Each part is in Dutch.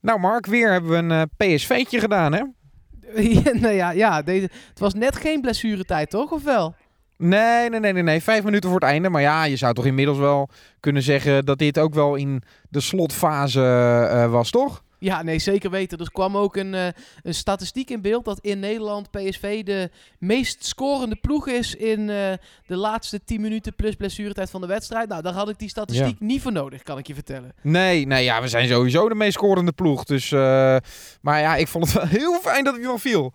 Nou Mark, weer hebben we een uh, PSV'tje gedaan hè? ja, nou ja, ja deze, het was net geen blessuretijd toch, of wel? Nee, nee, nee, nee, nee. Vijf minuten voor het einde. Maar ja, je zou toch inmiddels wel kunnen zeggen dat dit ook wel in de slotfase uh, was, toch? Ja, nee, zeker weten. Er kwam ook een, uh, een statistiek in beeld dat in Nederland PSV de meest scorende ploeg is in uh, de laatste 10 minuten plus blessuretijd van de wedstrijd. Nou, daar had ik die statistiek ja. niet voor nodig, kan ik je vertellen. Nee, nee, ja, we zijn sowieso de meest scorende ploeg. Dus, uh, maar ja, ik vond het wel heel fijn dat hij nog viel.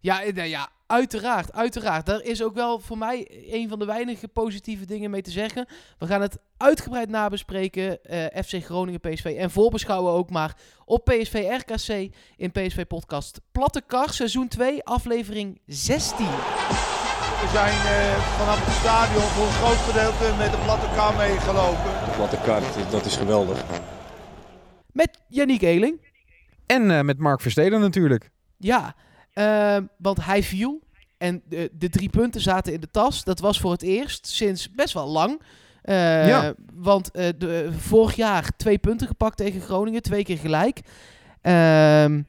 Ja, ja, Uiteraard, uiteraard. Daar is ook wel voor mij een van de weinige positieve dingen mee te zeggen. We gaan het uitgebreid nabespreken. Uh, FC Groningen, PSV. En voorbeschouwen ook maar op PSV RKC in PSV Podcast Platte Kar, seizoen 2, aflevering 16. We zijn uh, vanaf het stadion voor een groot gedeelte met de platte kar meegelopen. De platte kar, dat is geweldig. Met Yannick Eeling. En uh, met Mark Versteden natuurlijk. Ja, uh, want hij viel. En de, de, drie punten zaten in de tas. Dat was voor het eerst sinds best wel lang. Uh, ja. Want uh, de, vorig jaar twee punten gepakt tegen Groningen. Twee keer gelijk. Ehm,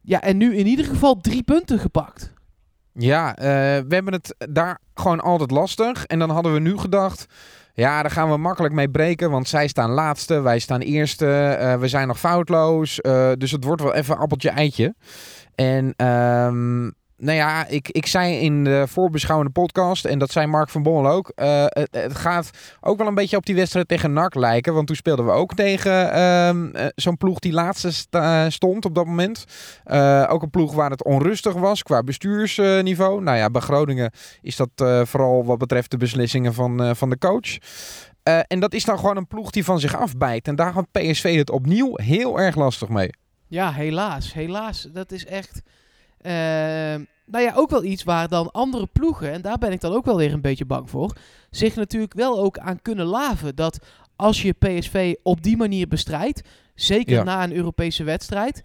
ja, en nu in ieder geval drie punten gepakt. Ja, eh, we hebben het daar gewoon altijd lastig. En dan hadden we nu gedacht... Ja, daar gaan we makkelijk mee breken, want zij staan laatste, wij staan eerste, we zijn nog foutloos. dus het wordt wel even appeltje-eitje. En um, nou ja, ik, ik zei in de voorbeschouwende podcast, en dat zei Mark van Bommel ook, uh, het, gaat ook wel een beetje op die wedstrijd tegen NAC lijken. Want toen speelden we ook tegen um, zo'n ploeg die laatste st stond op dat moment. Uh, ook een ploeg waar het onrustig was qua bestuursniveau. nou ja, bij Groningen is dat vooral wat betreft de beslissingen van, van de coach. en dat is dan gewoon een ploeg die van zich afbijt. En daar had PSV het opnieuw heel erg lastig mee. Ja, helaas. Helaas. Dat is echt. Uh, nou ja, ook wel iets waar dan andere ploegen, en daar ben ik dan ook wel weer een beetje bang voor, zich natuurlijk wel ook aan kunnen laven. Dat als je PSV op die manier bestrijdt, zeker ja. na een Europese wedstrijd,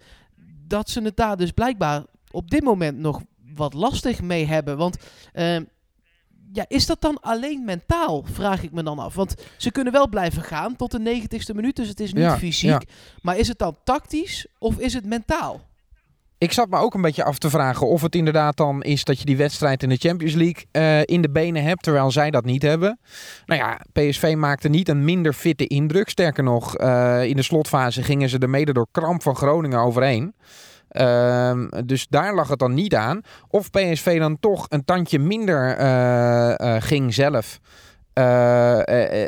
dat ze het daar dus blijkbaar op dit moment nog wat lastig mee hebben. Want uh, ja, is dat dan alleen mentaal, vraag ik me dan af. Want ze kunnen wel blijven gaan tot de negentigste minuut, dus het is niet ja, fysiek. Ja. Maar is het dan tactisch of is het mentaal? Ik zat me ook een beetje af te vragen of het inderdaad dan is dat je die wedstrijd in de Champions League uh, in de benen hebt, terwijl zij dat niet hebben. Nou ja, PSV maakte niet een minder fitte indruk. Sterker nog, uh, in de slotfase gingen ze er mede door kramp van Groningen overheen. Uh, dus daar lag het dan niet aan. Of PSV dan toch een tandje minder uh, ging zelf.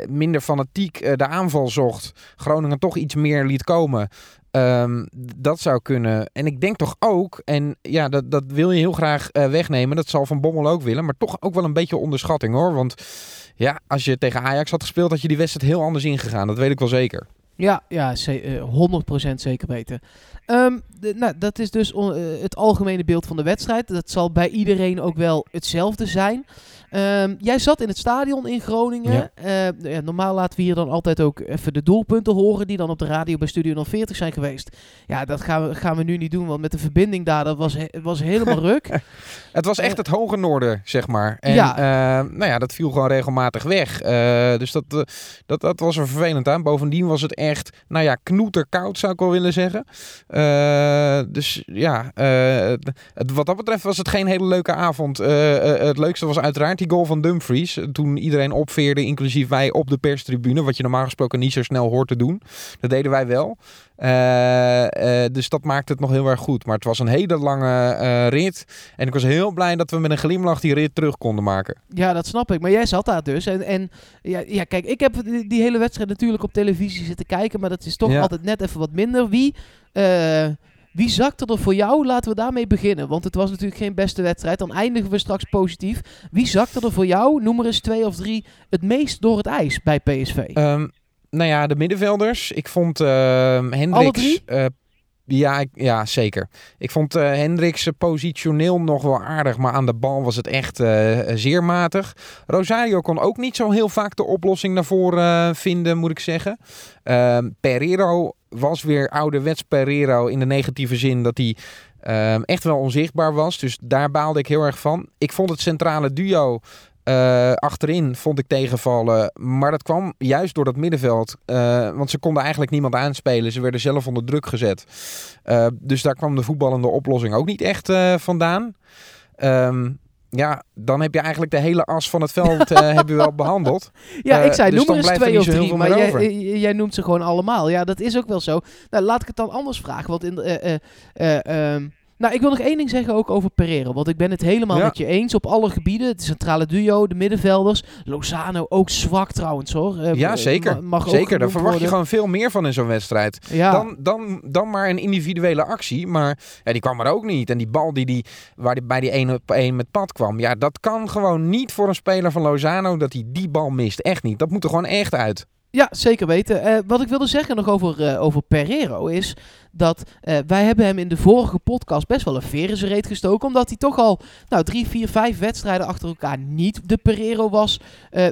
minder fanatiek de aanval zocht. Groningen toch iets meer liet komen. Um, dat zou kunnen. En ik denk toch ook, en ja, dat, dat wil je heel graag wegnemen. Dat zal Van Bommel ook willen. Maar toch ook wel een beetje onderschatting hoor. Want ja, als je tegen Ajax had gespeeld, had je die wedstrijd heel anders ingegaan. Dat weet ik wel zeker. Ja, ja uh, 100% zeker weten. Um, de, nou, dat is dus uh, het algemene beeld van de wedstrijd. Dat zal bij iedereen ook wel hetzelfde zijn. Um, jij zat in het stadion in Groningen. Ja. Uh, ja, normaal laten we hier dan altijd ook even de doelpunten horen die dan op de radio bij Studio 040 zijn geweest. Ja, dat gaan we, gaan we nu niet doen, want met de verbinding daar, dat was, he was helemaal ruk. het was echt het hoge noorden, zeg maar. En ja. Nou ja, dat viel gewoon regelmatig weg. Dus dat, dat, dat was er vervelend aan. Bovendien was het echt, nou ja, knoeterkoud zou ik wel willen zeggen. Dus ja, het, wat dat betreft was het geen hele leuke avond. het leukste was uiteraard die goal van Dumfries. Toen iedereen opveerde, inclusief wij op de perstribune. Wat je normaal gesproken niet zo snel hoort te doen. Dat deden wij wel. Uh, uh, dus dat maakte het nog heel erg goed. Maar het was een hele lange uh, rit. En ik was heel blij dat we met een glimlach die rit terug konden maken. Ja, dat snap ik. Maar jij zat daar dus. En, en ja, ja, kijk, ik heb die, die hele wedstrijd natuurlijk op televisie zitten kijken. Maar dat is toch ja. altijd net even wat minder. Wie... Wie zakte er voor jou? Laten we daarmee beginnen. Want het was natuurlijk geen beste wedstrijd. Dan eindigen we straks positief. Wie zakte er voor jou, noem er eens twee of drie, het meest door het ijs bij PSV? Um, nou ja, de middenvelders. Ik vond uh, Hendricks... Uh, ja, ik, ja, zeker. Ik vond uh, Hendricks positioneel nog wel aardig, maar aan de bal was het echt uh, zeer matig. Rosario kon ook niet zo heel vaak de oplossing naar voren uh, vinden, moet ik zeggen. Pereiro was weer ouderwets Pereiro in de negatieve zin dat hij echt wel onzichtbaar was. Dus daar baalde ik heel erg van. Ik vond het centrale duo Eh, achterin vond ik tegenvallen. Maar dat kwam juist door dat middenveld. Eh, want ze konden eigenlijk niemand aanspelen. Ze werden zelf onder druk gezet. Eh, dus daar kwam de voetballende oplossing ook niet echt vandaan. Ehm, ja, dan heb je eigenlijk de hele as van het veld heb je wel behandeld. Ja, ik zei, dus noem er eens twee of drie, maar jij, jij noemt ze gewoon allemaal. Ja, dat is ook wel zo. Nou, laat ik het dan anders vragen, want in nou, ik wil nog één ding zeggen ook over Pereiro. Want ik ben het helemaal Ja. met je eens op alle gebieden. Het centrale duo, de middenvelders. Lozano ook zwak trouwens hoor. Eh, Ja, eh, zeker. ma- Mag Zeker, daar verwacht je gewoon veel meer van in zo'n wedstrijd. Ja. Dan, dan, dan maar een individuele actie. Maar ja, die kwam er ook niet. En die bal die, die, waar die bij die 1 op 1 met pad kwam. Ja, dat kan gewoon niet voor een speler van Lozano dat hij die bal mist. Echt niet. Dat moet er gewoon echt uit. Ja, zeker weten. Eh, wat ik wilde zeggen nog over, eh, over Pereiro is dat eh, wij hebben hem in de vorige podcast best wel een veer in zijn reet gestoken. Omdat hij toch al nou, drie, vier, vijf wedstrijden achter elkaar niet de Pereiro was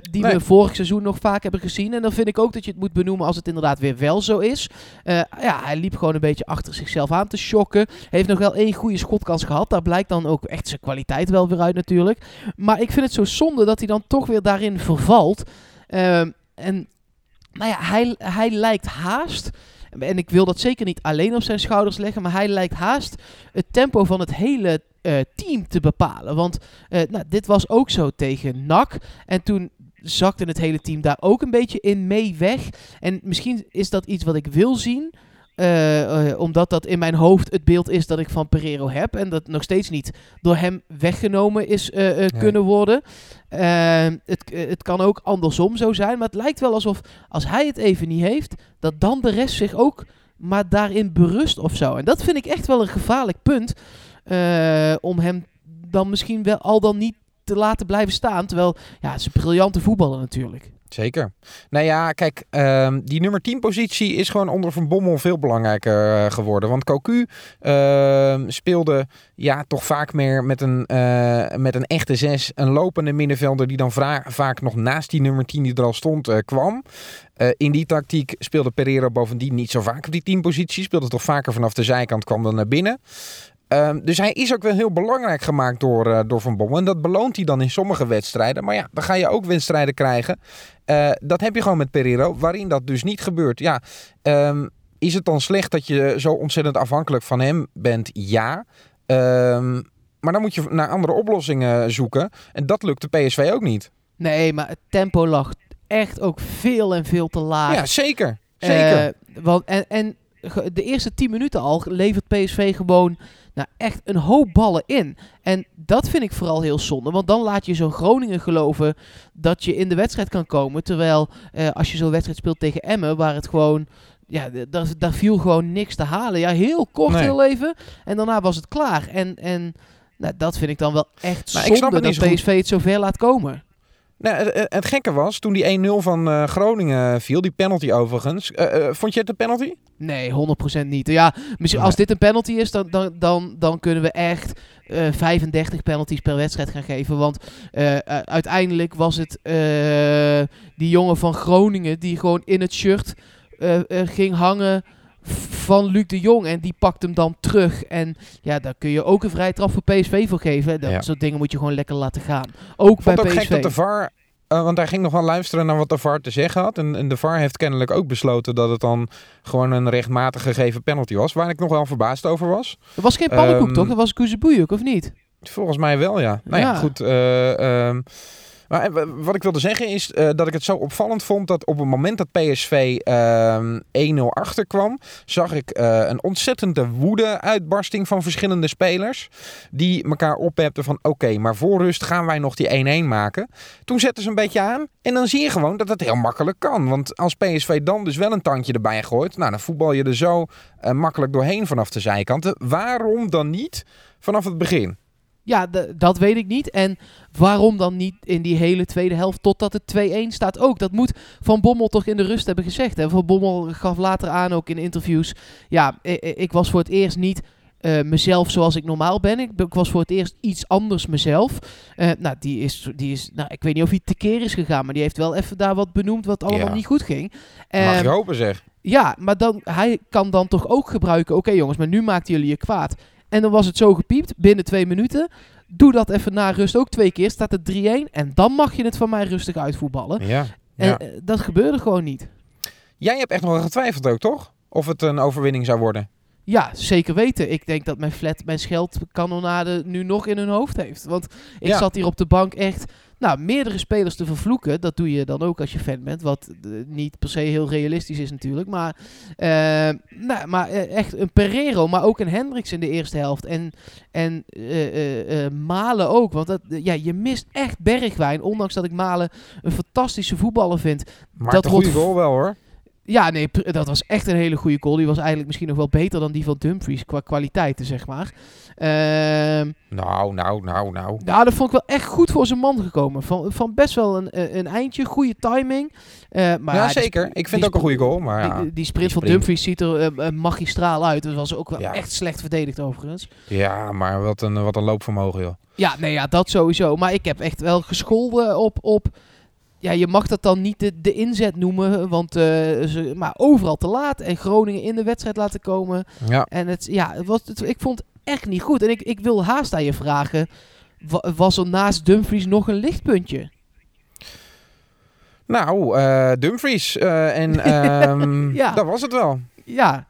die Nee. we vorig seizoen nog vaak hebben gezien. En dan vind ik ook dat je het moet benoemen als het inderdaad weer wel zo is. Ja, hij liep gewoon een beetje achter zichzelf aan te shocken. Heeft nog wel één goede schotkans gehad. Daar blijkt dan ook echt zijn kwaliteit wel weer uit natuurlijk. Maar ik vind het zo zonde dat hij dan toch weer daarin vervalt. Ehm, en nou ja, hij, hij lijkt haast. En ik wil dat zeker niet alleen op zijn schouders leggen. Maar hij lijkt haast het tempo van het hele eh, team te bepalen. Want eh, nou, dit was ook zo tegen NAC. En toen zakte het hele team daar ook een beetje in mee weg. En misschien is dat iets wat ik wil zien. Eh, eh, omdat dat in mijn hoofd het beeld is dat ik van Pereiro heb. En dat nog steeds niet door hem weggenomen is eh, Nee. kunnen worden. Het, het kan ook andersom zo zijn. Maar het lijkt wel alsof als hij het even niet heeft, dat dan de rest zich ook maar daarin berust of zo. En dat vind ik echt wel een gevaarlijk punt. om hem dan misschien wel al dan niet te laten blijven staan. Terwijl, ja, het is een briljante voetballer natuurlijk. Zeker. Nou ja, kijk, ehm, die nummer 10 positie is gewoon onder Van Bommel veel belangrijker eh, geworden. Want Cocu ehm, speelde ja, toch vaak meer met een, eh, met een echte zes. Een lopende middenvelder die dan vaak nog naast die nummer 10 die er al stond eh, kwam. In die tactiek speelde Pereira bovendien niet zo vaak op die 10 positie. Speelde toch vaker vanaf de zijkant, kwam dan naar binnen. Ehm, dus hij is ook wel heel belangrijk gemaakt door, eh, door Van Bommel. En dat beloont hij dan in sommige wedstrijden. Maar ja, dan ga je ook wedstrijden krijgen. Eh, dat heb je gewoon met Pereiro, waarin dat dus niet gebeurt. Ja, ehm, is het dan slecht dat je zo ontzettend afhankelijk van hem bent? Ja. Ehm, maar dan moet je naar andere oplossingen zoeken. En dat lukt de PSV ook niet. Nee, maar het tempo lag echt ook veel en veel te laag. Ja, zeker. Zeker. Eh, want, en, en de eerste 10 minuten al levert PSV gewoon nou, echt een hoop ballen in. En dat vind ik vooral heel zonde. Want dan laat je zo'n Groningen geloven dat je in de wedstrijd kan komen. Terwijl eh, als je zo'n wedstrijd speelt tegen Emmen, waar het gewoon... Ja, daar, daar viel gewoon niks te halen. Ja, heel kort, Nee. heel even. En daarna was het klaar. En, en nou, dat vind ik dan wel echt Maar zonde dat zo. PSV het zover laat komen. Nou, het, gekke was, toen die 1-0 van eh, Groningen viel, die penalty overigens. eh, eh, vond je het een penalty? Nee, 100% niet. Ja, misschien als dit een penalty is, dan, dan, dan, dan kunnen we echt eh 35 penalties per wedstrijd gaan geven. Want uiteindelijk was het die jongen van Groningen die gewoon in het shirt ging hangen van Luc de Jong. En die pakt hem dan terug. En ja, daar kun je ook een vrije trap voor PSV voor geven. Dat Ja. soort dingen moet je gewoon lekker laten gaan. Ook bij vond het ook PSV. gek dat de VAR... eh, want hij ging nog wel luisteren naar wat de VAR te zeggen had. En, en de VAR heeft kennelijk ook besloten dat het dan gewoon een rechtmatig gegeven penalty was. Waar ik nog wel verbaasd over was. Er was geen pannenkoek, Ehm, toch? Dat was Koezeboejuk, of niet? Volgens mij wel, ja. Nou ja, Ja. goed. eh, ehm, maar eh, wa- wat ik wilde zeggen is eh, dat ik het zo opvallend vond dat op het moment dat PSV ehm 1-0 achterkwam, zag ik eh, een ontzettende woede-uitbarsting van verschillende spelers. Die elkaar ophepten van oké, maar voor rust gaan wij nog die 1-1 maken. Toen zetten ze een beetje aan en dan zie je gewoon dat het heel makkelijk kan. Want als PSV dan dus wel een tandje erbij gooit, nou dan voetbal je er zo makkelijk doorheen vanaf de zijkanten. Waarom dan niet vanaf het begin? Ja, dat weet ik niet. En waarom dan niet in die hele tweede helft totdat het 2-1 staat ook? Dat moet Van Bommel toch in de rust hebben gezegd. Hè? Van Bommel gaf later aan ook in interviews. Ja, ik was voor het eerst niet eh, mezelf zoals ik normaal ben. Ik, was voor het eerst iets anders mezelf. Eh, nou, die is, die is, nou, ik weet niet of hij tekeer is gegaan, maar die heeft wel even daar wat benoemd wat allemaal Ja. niet goed ging. Mag Ehm, je hopen zeg. ja, maar dan, hij kan dan toch ook gebruiken. Oké jongens, maar nu maakten jullie je kwaad. En dan was het zo gepiept binnen twee minuten. Doe dat even na rust ook twee keer. Staat het 3-1. En dan mag je het van mij rustig uitvoetballen. Ja. En ja. eh, dat gebeurde gewoon niet. Jij hebt echt nog getwijfeld ook, toch? Of het een overwinning zou worden. Ja, zeker weten. Ik denk dat mijn flat, mijn scheldkanonade nu nog in hun hoofd heeft. Want ik Ja. zat hier op de bank echt, nou, meerdere spelers te vervloeken. Dat doe je dan ook als je fan bent. Wat eh, niet per se heel realistisch is natuurlijk. Maar, eh, nou, maar eh, echt een Pereiro, maar ook een Hendricks in de eerste helft. En, en Malen ook. Want dat, ja, je mist echt Bergwijn. Ondanks dat ik Malen een fantastische voetballer vind. Maar Dat een goede wordt- goal wel hoor. Ja, nee, dat was echt een hele goede goal. Die was eigenlijk misschien nog wel beter dan die van Dumfries qua kwaliteiten, zeg maar. Ehm Nou, nou, nou, nou. nou, dat vond ik wel echt goed voor zijn man gekomen. Van, van best wel een, een eindje, goede timing. Eh, maar ja, zeker. Ik vind het ook een goede goal. Maar ja, Die, die sprint van. Dumfries ziet er eh, eh, magistraal uit. Dat was ook wel Ja. echt slecht verdedigd overigens. ja maar wat een, wat een loopvermogen, joh. Ja, nee, ja, dat sowieso. Maar ik heb echt wel gescholden op... op ja, je mag dat dan niet de, de inzet noemen, want eh, ze, maar overal te laat en Groningen in de wedstrijd laten komen. Ja. En het, ja, het was, het, ik vond het echt niet goed. En ik, ik wil haast aan je vragen, wa- was er naast Dumfries nog een lichtpuntje? Nou, eh, Dumfries. eh, en ehm, Ja. dat was het wel. Ja.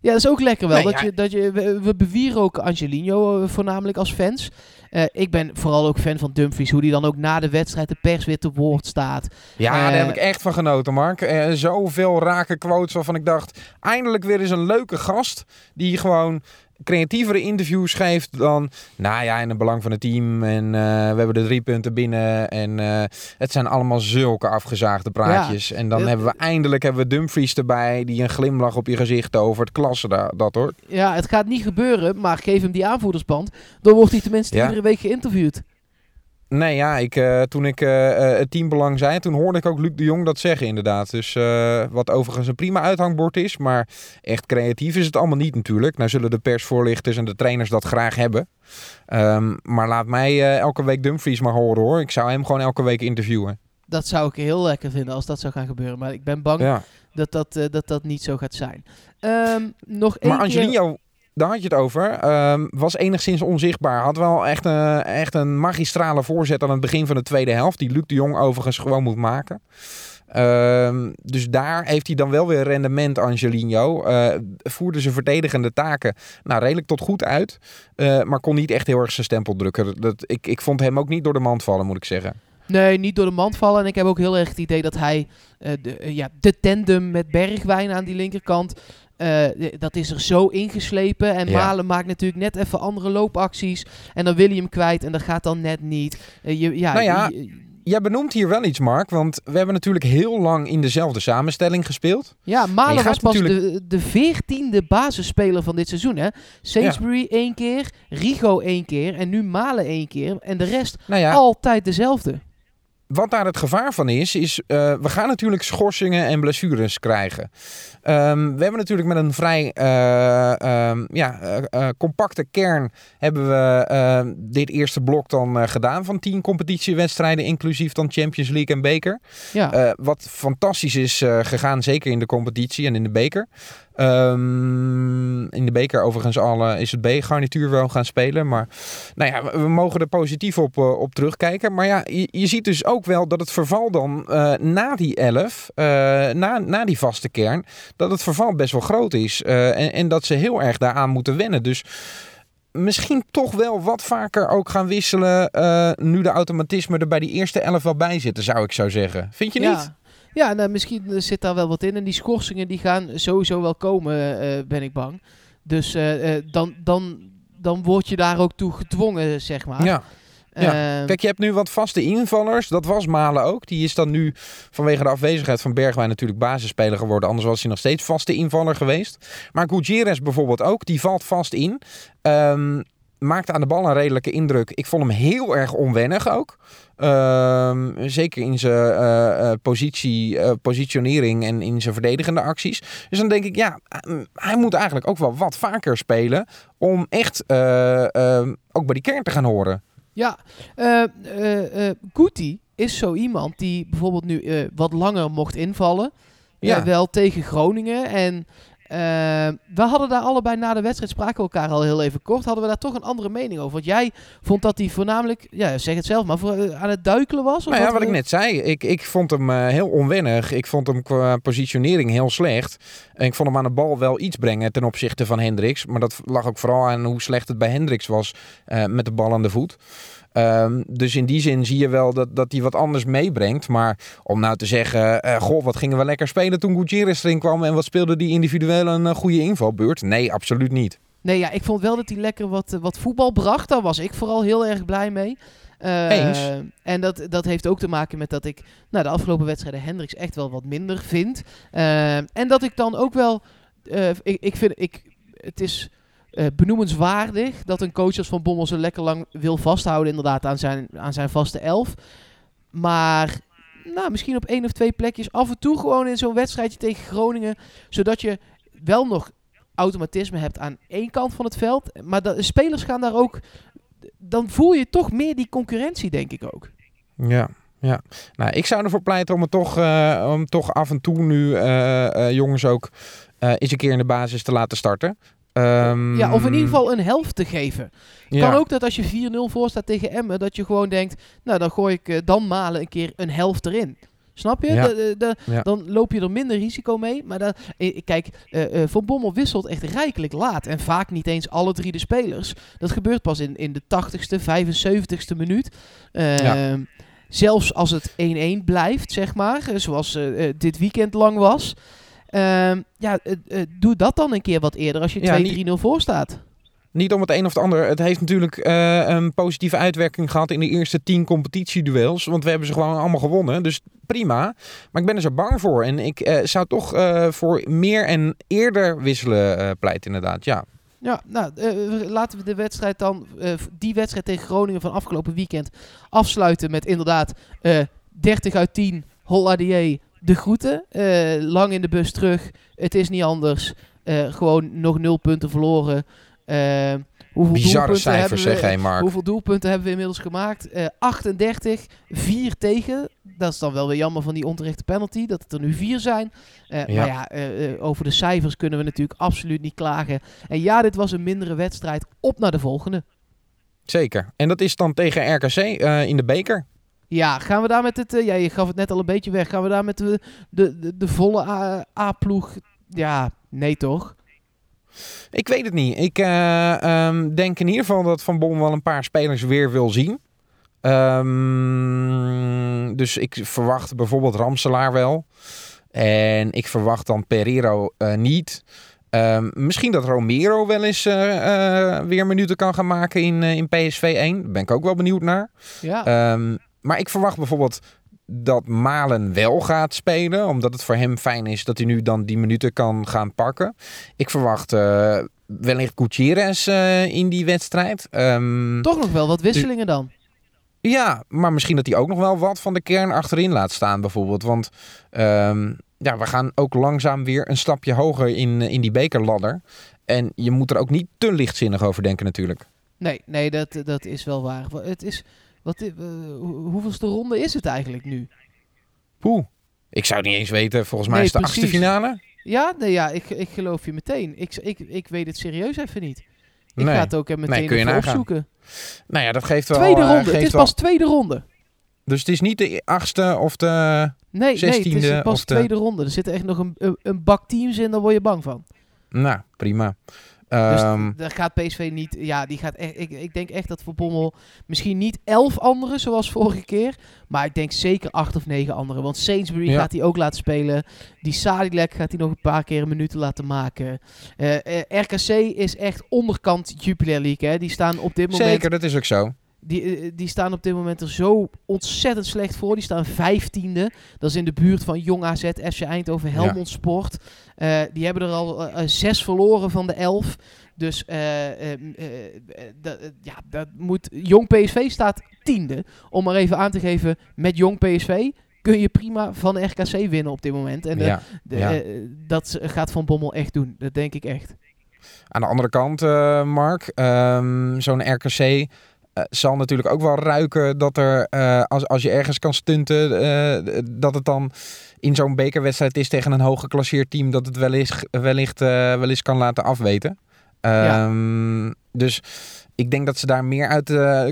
Ja, dat is ook lekker wel. Nee, dat ja. je, dat je, we, we bewieren ook Angelino voornamelijk als fans. Eh, ik ben vooral ook fan van Dumfries. Hoe die dan ook na de wedstrijd de pers weer te woord staat. Ja, Eh, daar heb ik echt van genoten, Mark. Eh, zoveel rake quotes waarvan ik dacht... eindelijk weer eens een leuke gast... die gewoon creatievere interviews geeft dan... nou ja, in het belang van het team... en eh, we hebben de drie punten binnen... en eh, het zijn allemaal zulke afgezaagde praatjes. en dan hebben we eindelijk hebben we Dumfries erbij... die een glimlach op je gezicht over het klasse da- dat hoor. Ja, het gaat niet gebeuren, maar geef hem die aanvoerdersband. Dan wordt hij tenminste Ja. iedere week geïnterviewd. Nee, ja, ik, eh, toen ik eh, eh, het teambelang zei, toen hoorde ik ook Luc de Jong dat zeggen inderdaad. Dus wat overigens een prima uithangbord is, maar echt creatief is het allemaal niet natuurlijk. Nou zullen de persvoorlichters en de trainers dat graag hebben. Ehm, maar laat mij elke week Dumfries maar horen hoor. Ik zou hem gewoon elke week interviewen. Dat zou ik heel lekker vinden als dat zou gaan gebeuren. Maar ik ben bang Ja. dat, dat, dat dat niet zo gaat zijn. Ehm, nog één Maar keer... Daar had je het over, ehm, was enigszins onzichtbaar. Had wel echt, een echt een magistrale voorzet aan het begin van de tweede helft. Die Luc de Jong overigens gewoon moet maken. Ehm, dus daar heeft hij dan wel weer rendement, Angelino. Eh voerde zijn verdedigende taken nou, redelijk tot goed uit. eh, maar kon niet echt heel erg zijn stempel drukken. Dat, ik, ik vond hem ook niet door de mand vallen, moet ik zeggen. Nee, niet door de mand vallen. En ik heb ook heel erg het idee dat hij eh, de, ja, de tandem met Bergwijn aan die linkerkant. Eh, dat is er zo ingeslepen. En Ja. Malen maakt natuurlijk net even andere loopacties. En dan wil hij hem kwijt. En dat gaat dan net niet. Eh, je, ja, Nou ja, je- Jij benoemt hier wel iets, Mark. Want we hebben natuurlijk heel lang in dezelfde samenstelling gespeeld. Ja, Malen was pas natuurlijk- de, de veertiende basisspeler van dit seizoen. Hè? Sainsbury één keer, Rigo één keer en nu Malen één keer. En de rest Nou ja, altijd dezelfde. Wat daar het gevaar van is, is uh, we gaan natuurlijk schorsingen en blessures krijgen. Um, we hebben natuurlijk met een vrij uh, um, ja, uh, compacte kern hebben we ehm, dit eerste blok dan eh, gedaan van tien competitiewedstrijden, inclusief dan Champions League en beker. Ja. Eh, wat fantastisch is eh, gegaan, zeker in de competitie en in de beker. Um, in de beker overigens al is het B-garnituur wel gaan spelen. Maar nou ja, we, we mogen er positief op, op terugkijken. Maar ja, je, je, ziet dus ook wel dat het verval dan uh, na die 11, na, na die vaste kern, dat het verval best wel groot is. eh, En, en dat ze heel erg daaraan moeten wennen. Dus misschien toch wel wat vaker ook gaan wisselen. Nu de automatisme er bij die eerste 11 wel bij zitten, zou ik zo zeggen. Vind je ja. niet? Ja, nou, misschien zit daar wel wat in. En die schorsingen die gaan sowieso wel komen, ben ik bang. Dus dan, dan, dan word je daar ook toe gedwongen, zeg maar. Ja. Ja. Uh, Kijk, je hebt nu wat vaste invallers. Dat was Malen ook. Die is dan nu vanwege de afwezigheid van Bergwijn natuurlijk basisspeler geworden. Anders was hij nog steeds vaste invaller geweest. Maar Gutierrez bijvoorbeeld ook. Die valt vast in. Um, maakte aan de bal een redelijke indruk. Ik vond hem heel erg onwennig ook. Um, zeker in zijn uh, uh, positie, uh, positionering en in zijn verdedigende acties. Dus dan denk ik, ja, hij moet eigenlijk ook wel wat vaker spelen. Om echt ook bij die kern te gaan horen. Ja, uh, Guti is zo iemand die bijvoorbeeld nu wat langer mocht invallen. Ja. wel tegen Groningen. En we hadden daar allebei na de wedstrijd, spraken we elkaar al heel even kort, hadden we daar toch een andere mening over. Want jij vond dat hij voornamelijk, ja, zeg het zelf maar, voor, eh, aan het duikelen was? Of Nou ja, wat ik net zei. Ik, ik vond hem eh, heel onwennig. Ik vond hem qua positionering heel slecht. En ik vond hem aan de bal wel iets brengen ten opzichte van Hendricks. Maar dat lag ook vooral aan hoe slecht het bij Hendricks was eh, met de bal aan de voet. Ehm, dus in die zin zie je wel dat, dat hij wat anders meebrengt. Maar om nou te zeggen, eh, goh, wat gingen we lekker spelen toen Gutierrez erin kwam en wat speelde die individueel een eh, goede invalbeurt? Nee, absoluut niet. Nee, ja, ik vond wel dat hij lekker wat, eh, wat voetbal bracht. Daar was ik vooral heel erg blij mee. Eens. En dat, dat heeft ook te maken met dat ik nou, de afgelopen wedstrijden Hendricks echt wel wat minder vind. Eh, en dat ik dan ook wel... ik, ik vind... Ik, het is eh, benoemenswaardig dat een coach als Van Bommel zo lekker lang wil vasthouden inderdaad aan zijn, aan zijn vaste elf. Maar nou, misschien op één of twee plekjes af en toe gewoon in zo'n wedstrijdje tegen Groningen. Zodat je wel nog automatisme hebt aan één kant van het veld. Maar de spelers gaan daar ook... Dan voel je toch meer die concurrentie, denk ik ook. Ja, ja. Nou, ik zou ervoor pleiten om het toch, eh, om toch af en toe nu eh, jongens ook eens een keer in de basis te laten starten. Ehm, Ja, of in ieder geval een helft te geven. ja. Kan ook dat als je 4-0 voor staat tegen Emmen, dat je gewoon denkt, nou dan gooi ik eh, dan malen een keer een helft erin. Snap je? Ja. De- de- de- Ja. Dan loop je er minder risico mee. Maar dan, eh, kijk, eh, Van Bommel wisselt echt rijkelijk laat. En vaak niet eens alle drie de spelers. Dat gebeurt pas in, in de 80ste, 75ste minuut. Ehm, Zelfs als het 1-1 blijft, zeg maar. Zoals dit weekend lang was. Ehm, ja, eh, eh, doe dat dan een keer wat eerder als je Ja, 2-3-0 voor staat. Niet om het een of het ander. Het heeft natuurlijk eh, een positieve uitwerking gehad in de eerste tien competitieduels. Want we hebben ze gewoon allemaal gewonnen. Dus prima. Maar ik ben er zo bang voor. En ik zou toch voor meer en eerder wisselen pleiten inderdaad. Ja. Ja, nou, laten we de wedstrijd dan, die wedstrijd tegen Groningen van afgelopen weekend, afsluiten met inderdaad eh 30 uit 10, Holladier, de groeten. Eh, lang in de bus terug, het is niet anders. Eh, gewoon nog nul punten verloren. Eh, hoeveel Bizarre doelpunten hebben cijfers we- zeg, hé Mark. Hoeveel doelpunten hebben we inmiddels gemaakt? Eh 38, 4 tegen. Dat is dan wel weer jammer van die onterechte penalty, dat het er nu 4 zijn. Ja. Maar ja, over de cijfers kunnen we natuurlijk absoluut niet klagen. En ja, dit was een mindere wedstrijd. Op naar de volgende. Zeker. En dat is dan tegen RKC in de beker. Ja, gaan we daar met het... eh, ja, je gaf het net al een beetje weg. Gaan we daar met de, de, de, de volle A-ploeg... Ja, nee toch? Ik weet het niet. Ik eh, ehm, denk in ieder geval dat Van Bommel wel een paar spelers weer wil zien. Ehm, dus ik verwacht bijvoorbeeld Ramselaar wel. En ik verwacht dan Pereiro eh, niet. Ehm, misschien dat Romero wel eens eh, eh, weer minuten kan gaan maken in, in PSV 1. Daar ben ik ook wel benieuwd naar. Ja. Maar ik verwacht bijvoorbeeld dat Malen wel gaat spelen. Omdat het voor hem fijn is dat hij nu dan die minuten kan gaan pakken. Ik verwacht eh, wellicht Gutierrez eh, in die wedstrijd. Ehm, toch nog wel wat wisselingen dan. ja, maar misschien dat hij ook nog wel wat van de kern achterin laat staan bijvoorbeeld. Want ehm, ja, we gaan ook langzaam weer een stapje hoger in, in die bekerladder. En je moet er ook niet te lichtzinnig over denken natuurlijk. Nee, nee dat, dat is wel waar. Wa- Het is... Wat, eh, hoe- hoeveelste ronde is het eigenlijk nu? Poeh. Ik zou het niet eens weten. Volgens mij Nee, is het de achtste finale. Ja, nee, ja ik, ik geloof je meteen. Ik, ik, ik weet het serieus even niet. Ik Nee. ga het ook even meteen kun je even opzoeken. Nou ja, dat geeft wel... Tweede eh, ronde. geeft Het is wel- pas tweede ronde. Dus het is niet de achtste of de... Nee, nee, het 16e is pas de- tweede ronde. Er zitten echt nog een, een, een bak teams in, daar word je bang van. Nou, prima. Dus Ehm, daar gaat PSV niet... Ja, die gaat echt, ik, ik denk echt dat voor Bommel misschien niet elf anderen zoals vorige keer. Maar ik denk zeker acht of negen anderen. Want Sainsbury Ja. gaat hij ook laten spelen. Die Sadilek gaat hij nog een paar keer een minuten laten maken. Eh, eh, RKC is echt onderkant Jupiler League. Hè. Die staan op dit moment... zeker, dat is ook zo. Die, eh, die staan op dit moment er zo ontzettend slecht voor. Die staan vijftiende. Dat is in de buurt van Jong AZ, FC Eindhoven, Helmond Sport. Eh, die hebben er al eh, eh, zes verloren van de elf. Dus eh, eh, eh, eh, dat, eh, ja, dat moet... Jong PSV staat tiende. Om maar even aan te geven, met Jong PSV kun je prima van RKC winnen op dit moment. En eh, ja. de- ja. eh, dat gaat Van Bommel echt doen. Dat denk ik echt. Aan de andere kant, eh, Mark, ehm, zo'n RKC eh, zal natuurlijk ook wel ruiken dat er, eh, als, als je ergens kan stunten, eh, dat het dan in zo'n bekerwedstrijd is tegen een hooggeklasseerd team, dat het wellicht, wellicht, wel eens kan laten afweten. Ja. Ehm, Dus ik denk dat ze daar meer uit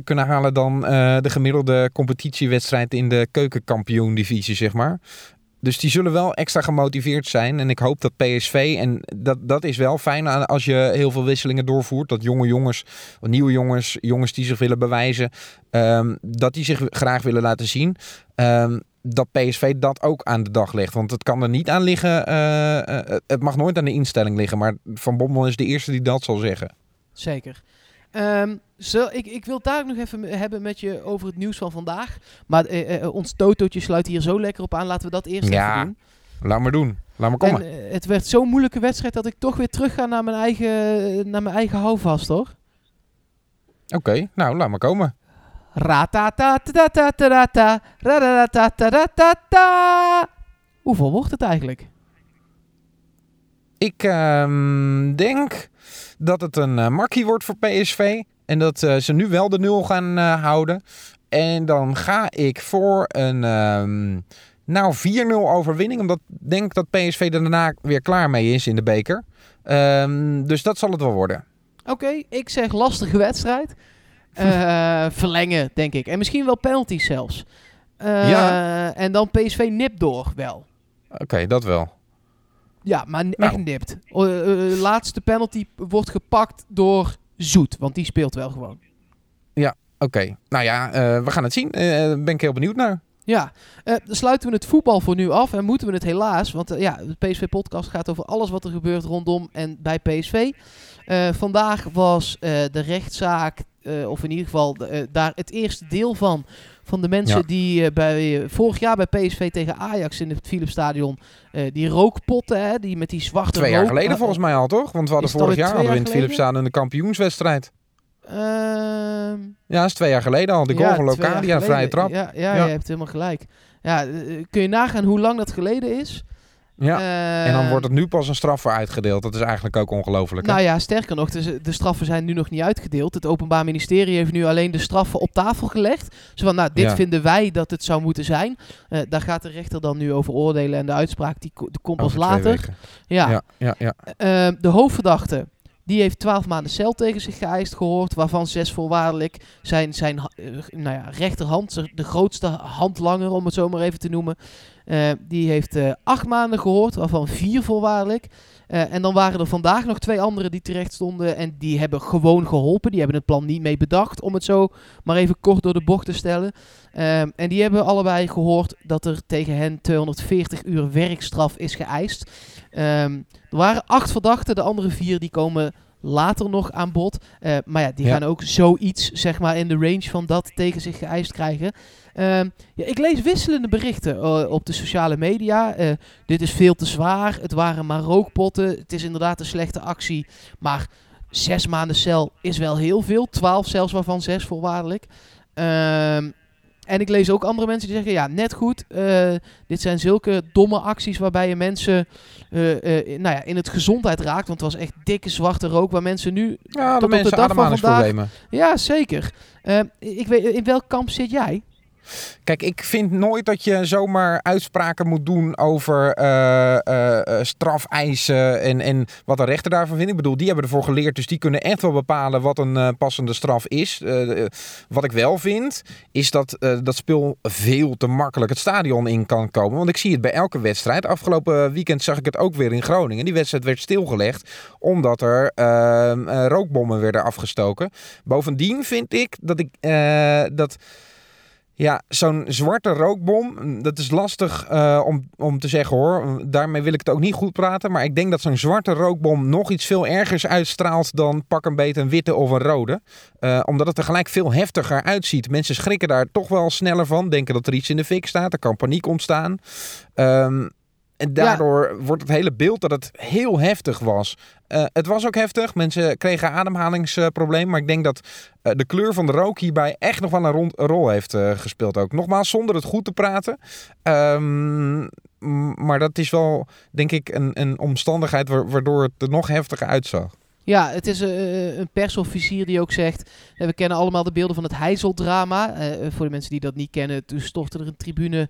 kunnen halen dan de gemiddelde competitiewedstrijd in de keukenkampioen-divisie, zeg maar. Dus die zullen wel extra gemotiveerd zijn. En ik hoop dat PSV, en dat, dat is wel fijn als je heel veel wisselingen doorvoert. Dat jonge jongens, nieuwe jongens, jongens die zich willen bewijzen, ehm, dat die zich graag willen laten zien. Ehm, dat PSV dat ook aan de dag legt. Want het kan er niet aan liggen. eh, eh, het mag nooit aan de instelling liggen. Maar Van Bommel is de eerste die dat zal zeggen. Zeker. Ehm, zo, ik, ik wil het daar ook nog even hebben met je over het nieuws van vandaag. Maar eh, eh, ons Totootje sluit hier zo lekker op aan. Laten we dat eerst Ja, even doen. Laat maar doen. Laat maar komen. En, eh, het werd zo'n moeilijke wedstrijd dat ik toch weer terug ga naar mijn eigen, naar mijn eigen houvast, hoor. Oké, nou laat maar komen. Hoeveel wordt het eigenlijk? Ik ehm, denk dat het een eh, makkie wordt voor PSV. En dat eh, ze nu wel de nul gaan eh, houden. En dan ga ik voor een ehm, nou 4-0 overwinning. Omdat ik denk dat PSV er daarna weer klaar mee is in de beker. Ehm, dus dat zal het wel worden. Oké, ik zeg lastige wedstrijd. Verlengen, denk ik. En misschien wel penalties zelfs. Ja. En dan PSV nipt door, wel. Oké, dat wel. Ja, maar n- Nou. echt nipt. Eh, laatste penalty wordt gepakt door Zoet, want die speelt wel gewoon. Oké, nou ja, we gaan het zien. Ben ik heel benieuwd naar. Ja, dan sluiten we het voetbal voor nu af en moeten we het helaas, want ja, de PSV-podcast gaat over alles wat er gebeurt rondom en bij PSV. Vandaag was de rechtszaak, of in ieder geval de, daar het eerste deel van, van de mensen Ja. die eh, bij, vorig jaar bij PSV tegen Ajax in het Philipsstadion, eh die rookpotten, hè, die met die zwarte Twee jaar rook- geleden eh, volgens mij al, toch? Want we hadden vorig jaar hadden we in het Philipsstadion de kampioenswedstrijd. Ehm, Ja, dat is twee jaar geleden al. De goal ja, van Locadia, vrije trap. Ja, ja, Ja. je hebt helemaal gelijk. Ja, eh, kun je nagaan hoe lang dat geleden is? Ja. Eh, En dan wordt het nu pas een straf voor uitgedeeld. Dat is eigenlijk ook ongelooflijk. Nou ja, sterker nog, de, de straffen zijn nu nog niet uitgedeeld. Het Openbaar Ministerie heeft nu alleen de straffen op tafel gelegd. Zo van, nou, dit Ja. vinden wij dat het zou moeten zijn. Eh, daar gaat de rechter dan nu over oordelen. En de uitspraak die, die komt pas later. Ja. Ja, ja, ja. Eh, de hoofdverdachte, die heeft 12 maanden cel tegen zich geëist gehoord, waarvan zes voorwaardelijk. Zijn, zijn eh, nou ja, rechterhand, de grootste handlanger, om het zo maar even te noemen, eh, die heeft eh, acht maanden gehoord, waarvan vier voorwaardelijk. Eh, en dan waren er vandaag nog twee anderen die terecht stonden en die hebben gewoon geholpen. Die hebben het plan niet mee bedacht, om het zo maar even kort door de bocht te stellen. Ehm, en die hebben allebei gehoord dat er tegen hen 240 uur werkstraf is geëist. Ehm, er waren acht verdachten, de andere vier die komen later nog aan bod. Eh, maar ja, die Ja. gaan ook zoiets, zeg maar, in de range van dat tegen zich geëist krijgen. Ehm, ja, ik lees wisselende berichten eh, op de sociale media. Eh, dit is veel te zwaar, het waren maar rookpotten, het is inderdaad een slechte actie. Maar zes maanden cel is wel heel veel, twaalf zelfs waarvan zes voorwaardelijk. En ik lees ook andere mensen die zeggen, ja, net goed. eh, dit zijn zulke domme acties waarbij je mensen eh, eh, nou ja, in het gezondheid raakt. Want het was echt dikke zwarte rook waar mensen nu... Ja, Tot de op de mensen dag van ademhalingsproblemen. Ja, zeker. Ik weet, in welk kamp zit jij? Kijk, ik vind nooit dat je zomaar uitspraken moet doen over eh, eh, eh, strafeisen en, en wat de rechter daarvan vindt. Ik bedoel, die hebben ervoor geleerd, dus die kunnen echt wel bepalen wat een passende straf is. Wat ik wel vind, is dat dat spul veel te makkelijk het stadion in kan komen. Want ik zie het bij elke wedstrijd. Afgelopen weekend zag ik het ook weer in Groningen. Die wedstrijd werd stilgelegd omdat er eh, eh, rookbommen werden afgestoken. Bovendien vind ik dat ik dat. Ja, zo'n zwarte rookbom, mm, dat is lastig eh, om, om te zeggen hoor. Daarmee wil ik het ook niet goed praten. Maar ik denk dat zo'n zwarte rookbom nog iets veel ergers uitstraalt dan pak een beet een witte of een rode. Eh, omdat het er gelijk veel heftiger uitziet. Mensen schrikken daar toch wel sneller van. Denken dat er iets in de fik staat. Er kan paniek ontstaan. Ehm, en daardoor wordt het hele beeld dat het heel heftig was. Eh, het was ook heftig. Mensen kregen ademhalingsproblemen. maar ik denk dat eh, de kleur van de rook hierbij echt nog wel een, rond- een rol heeft eh, gespeeld ook. Nogmaals, zonder het goed te praten. Ehm, maar dat is wel, denk ik, een, een omstandigheid wa- waardoor het er nog heftiger uitzag. Ja, het is eh, een persofficier die ook zegt... eh, we kennen allemaal de beelden van het Heizeldrama. Eh, eh, voor de mensen die dat niet kennen... toen stortte er een tribune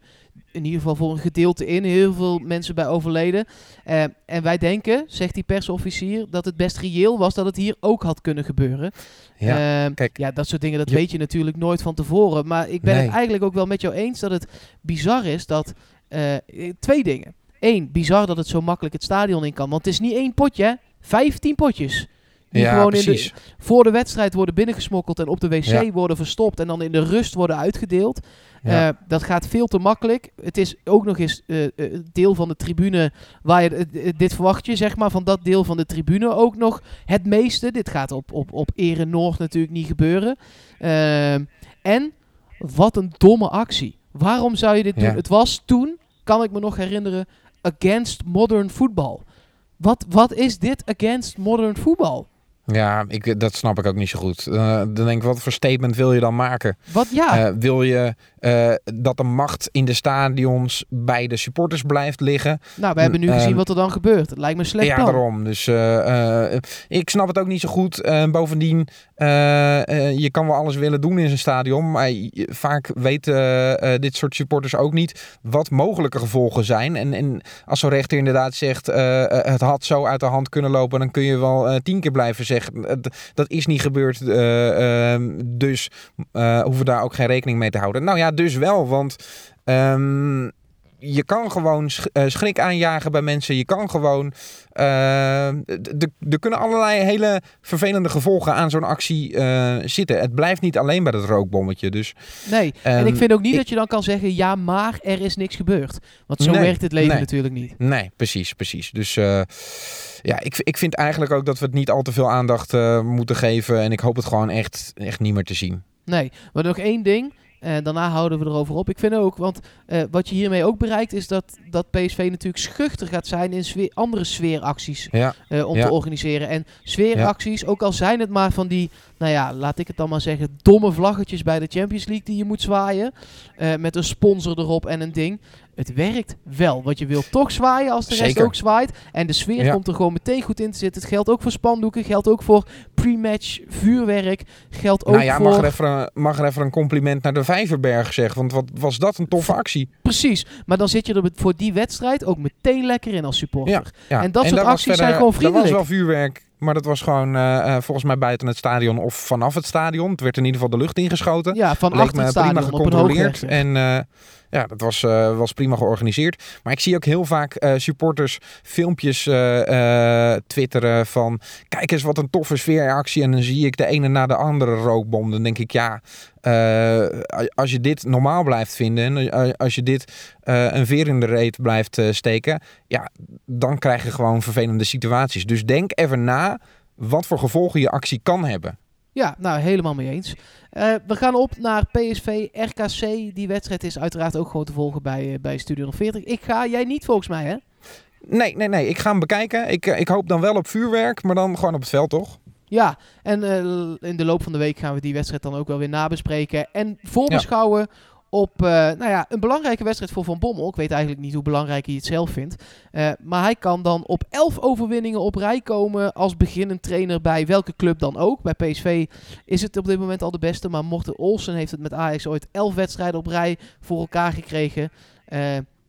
in ieder geval voor een gedeelte in. Heel veel mensen bij overleden. Eh, en wij denken, zegt die persofficier... dat het best reëel was dat het hier ook had kunnen gebeuren. Ja, Ehm, kijk, ja, dat soort dingen, dat je- weet je natuurlijk nooit van tevoren. Maar ik ben Nee. het eigenlijk ook wel met jou eens dat het bizar is dat... eh, eh, twee dingen. Eén, bizar dat het zo makkelijk het stadion in kan. Want het is niet één potje, hè. Vijftien potjes. Die ja, gewoon in de, voor de wedstrijd worden binnengesmokkeld en op de wc Ja. worden verstopt. En dan in de rust worden uitgedeeld. Ja. Eh, dat gaat veel te makkelijk. Het is ook nog eens eh, deel van de tribune waar je dit verwacht je, zeg maar, van dat deel van de tribune ook nog het meeste. Dit gaat op, op, op Ere Noord natuurlijk niet gebeuren. En wat een domme actie. Waarom zou je dit doen? Het was toen, kan ik me nog herinneren, against modern football. Wat, wat is dit against modern football? Ja, ik, dat snap ik ook niet zo goed. Eh, dan denk ik, wat voor statement wil je dan maken? Wat ja, Eh, wil je eh, dat de macht in de stadions bij de supporters blijft liggen? nou, we hebben nu ehm, gezien wat er dan gebeurt. Het lijkt me een slecht ja, plan. daarom. Dus ik snap het ook niet zo goed. Bovendien, je kan wel alles willen doen in zijn stadion. Maar vaak weten dit soort supporters ook niet wat mogelijke gevolgen zijn. En, en als zo'n rechter inderdaad zegt, het had zo uit de hand kunnen lopen, dan kun je wel tien keer blijven zeggen. Dat is niet gebeurd. eh, ehm, dus eh, hoeven we daar ook geen rekening mee te houden. Nou ja, dus wel. Want ehm, je kan gewoon eh, schrik aanjagen bij mensen. Je kan gewoon. eh, er kunnen allerlei hele vervelende gevolgen aan zo'n actie eh, zitten. Het blijft niet alleen bij dat rookbommetje. Dus Nee, en Ehm, ik vind ook niet ik- dat je dan kan zeggen, ja, maar er is niks gebeurd. Want zo Nee, werkt het leven nee. natuurlijk niet. nee, precies, precies. Dus ja, ik, ik vind eigenlijk ook dat we het niet al te veel aandacht moeten geven. En ik hoop het gewoon echt, echt niet meer te zien. Nee, maar nog één ding. En daarna houden we erover op. Ik vind ook, want eh, wat je hiermee ook bereikt is dat, dat PSV natuurlijk schuchter gaat zijn in sfeer, andere sfeeracties Ja, eh, om Ja. te organiseren. En sfeeracties, ook al zijn het maar van die, nou ja, laat ik het dan maar zeggen, domme vlaggetjes bij de Champions League die je moet zwaaien. eh, met een sponsor erop en een ding. Het werkt wel, want je wilt toch zwaaien als de rest ook zwaait. En de sfeer Ja. komt er gewoon meteen goed in te zitten. Het geldt ook voor spandoeken, geldt ook voor pre-match vuurwerk, geldt ook nou ja, voor... mag er, even, mag er even een compliment naar de Vijverberg zeggen. Want wat was dat een toffe actie. Precies, maar dan zit je er voor die wedstrijd ook meteen lekker in als supporter. Ja, ja. En dat soort acties zijn gewoon Dat was vriendelijk. wel vuurwerk, maar dat was gewoon eh, eh, volgens mij buiten het stadion of vanaf het stadion. Het werd in ieder geval de lucht ingeschoten. Ja, van Leek achter me het prima stadion op een gecontroleerd. En eh, ja, dat was, was prima georganiseerd. Maar ik zie ook heel vaak supporters filmpjes twitteren van... Kijk eens wat een toffe sfeeractie. En dan zie ik de ene na de andere rookbom. Dan denk ik, ja, eh, als je dit normaal blijft vinden... en eh, als je dit eh, een veer in de reet blijft steken... ja, dan krijg je gewoon vervelende situaties. Dus denk even na wat voor gevolgen je actie kan hebben. Ja, nou helemaal mee eens. We gaan op naar PSV RKC. Die wedstrijd is uiteraard ook gewoon te volgen bij, bij Studio 40. Ik ga, jij niet volgens mij hè? Nee, nee, nee. Ik ga hem bekijken. Ik, ik hoop dan wel op vuurwerk, maar dan gewoon op het veld, toch? Ja, en eh, in de loop van de week gaan we die wedstrijd dan ook wel weer nabespreken. En voorbeschouwen op eh, nou ja, een belangrijke wedstrijd voor Van Bommel. Ik weet eigenlijk niet hoe belangrijk hij het zelf vindt. Eh, maar hij kan dan op elf overwinningen op rij komen als beginnend trainer bij welke club dan ook. Bij PSV is het op dit moment al de beste. Maar Morten Olsen heeft het met Ajax ooit elf wedstrijden op rij voor elkaar gekregen.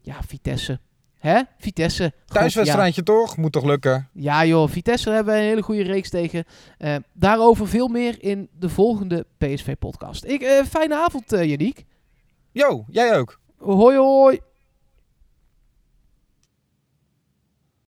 Ja, Vitesse. Hè? Vitesse. Ja. Thuiswedstrijdje toch? Moet toch lukken? Ja joh, Vitesse hebben we een hele goede reeks tegen. Eh, daarover veel meer in de volgende PSV-podcast. Ik, eh, fijne avond, uh, Yannick. Jo, jij ook. Hoi hoi.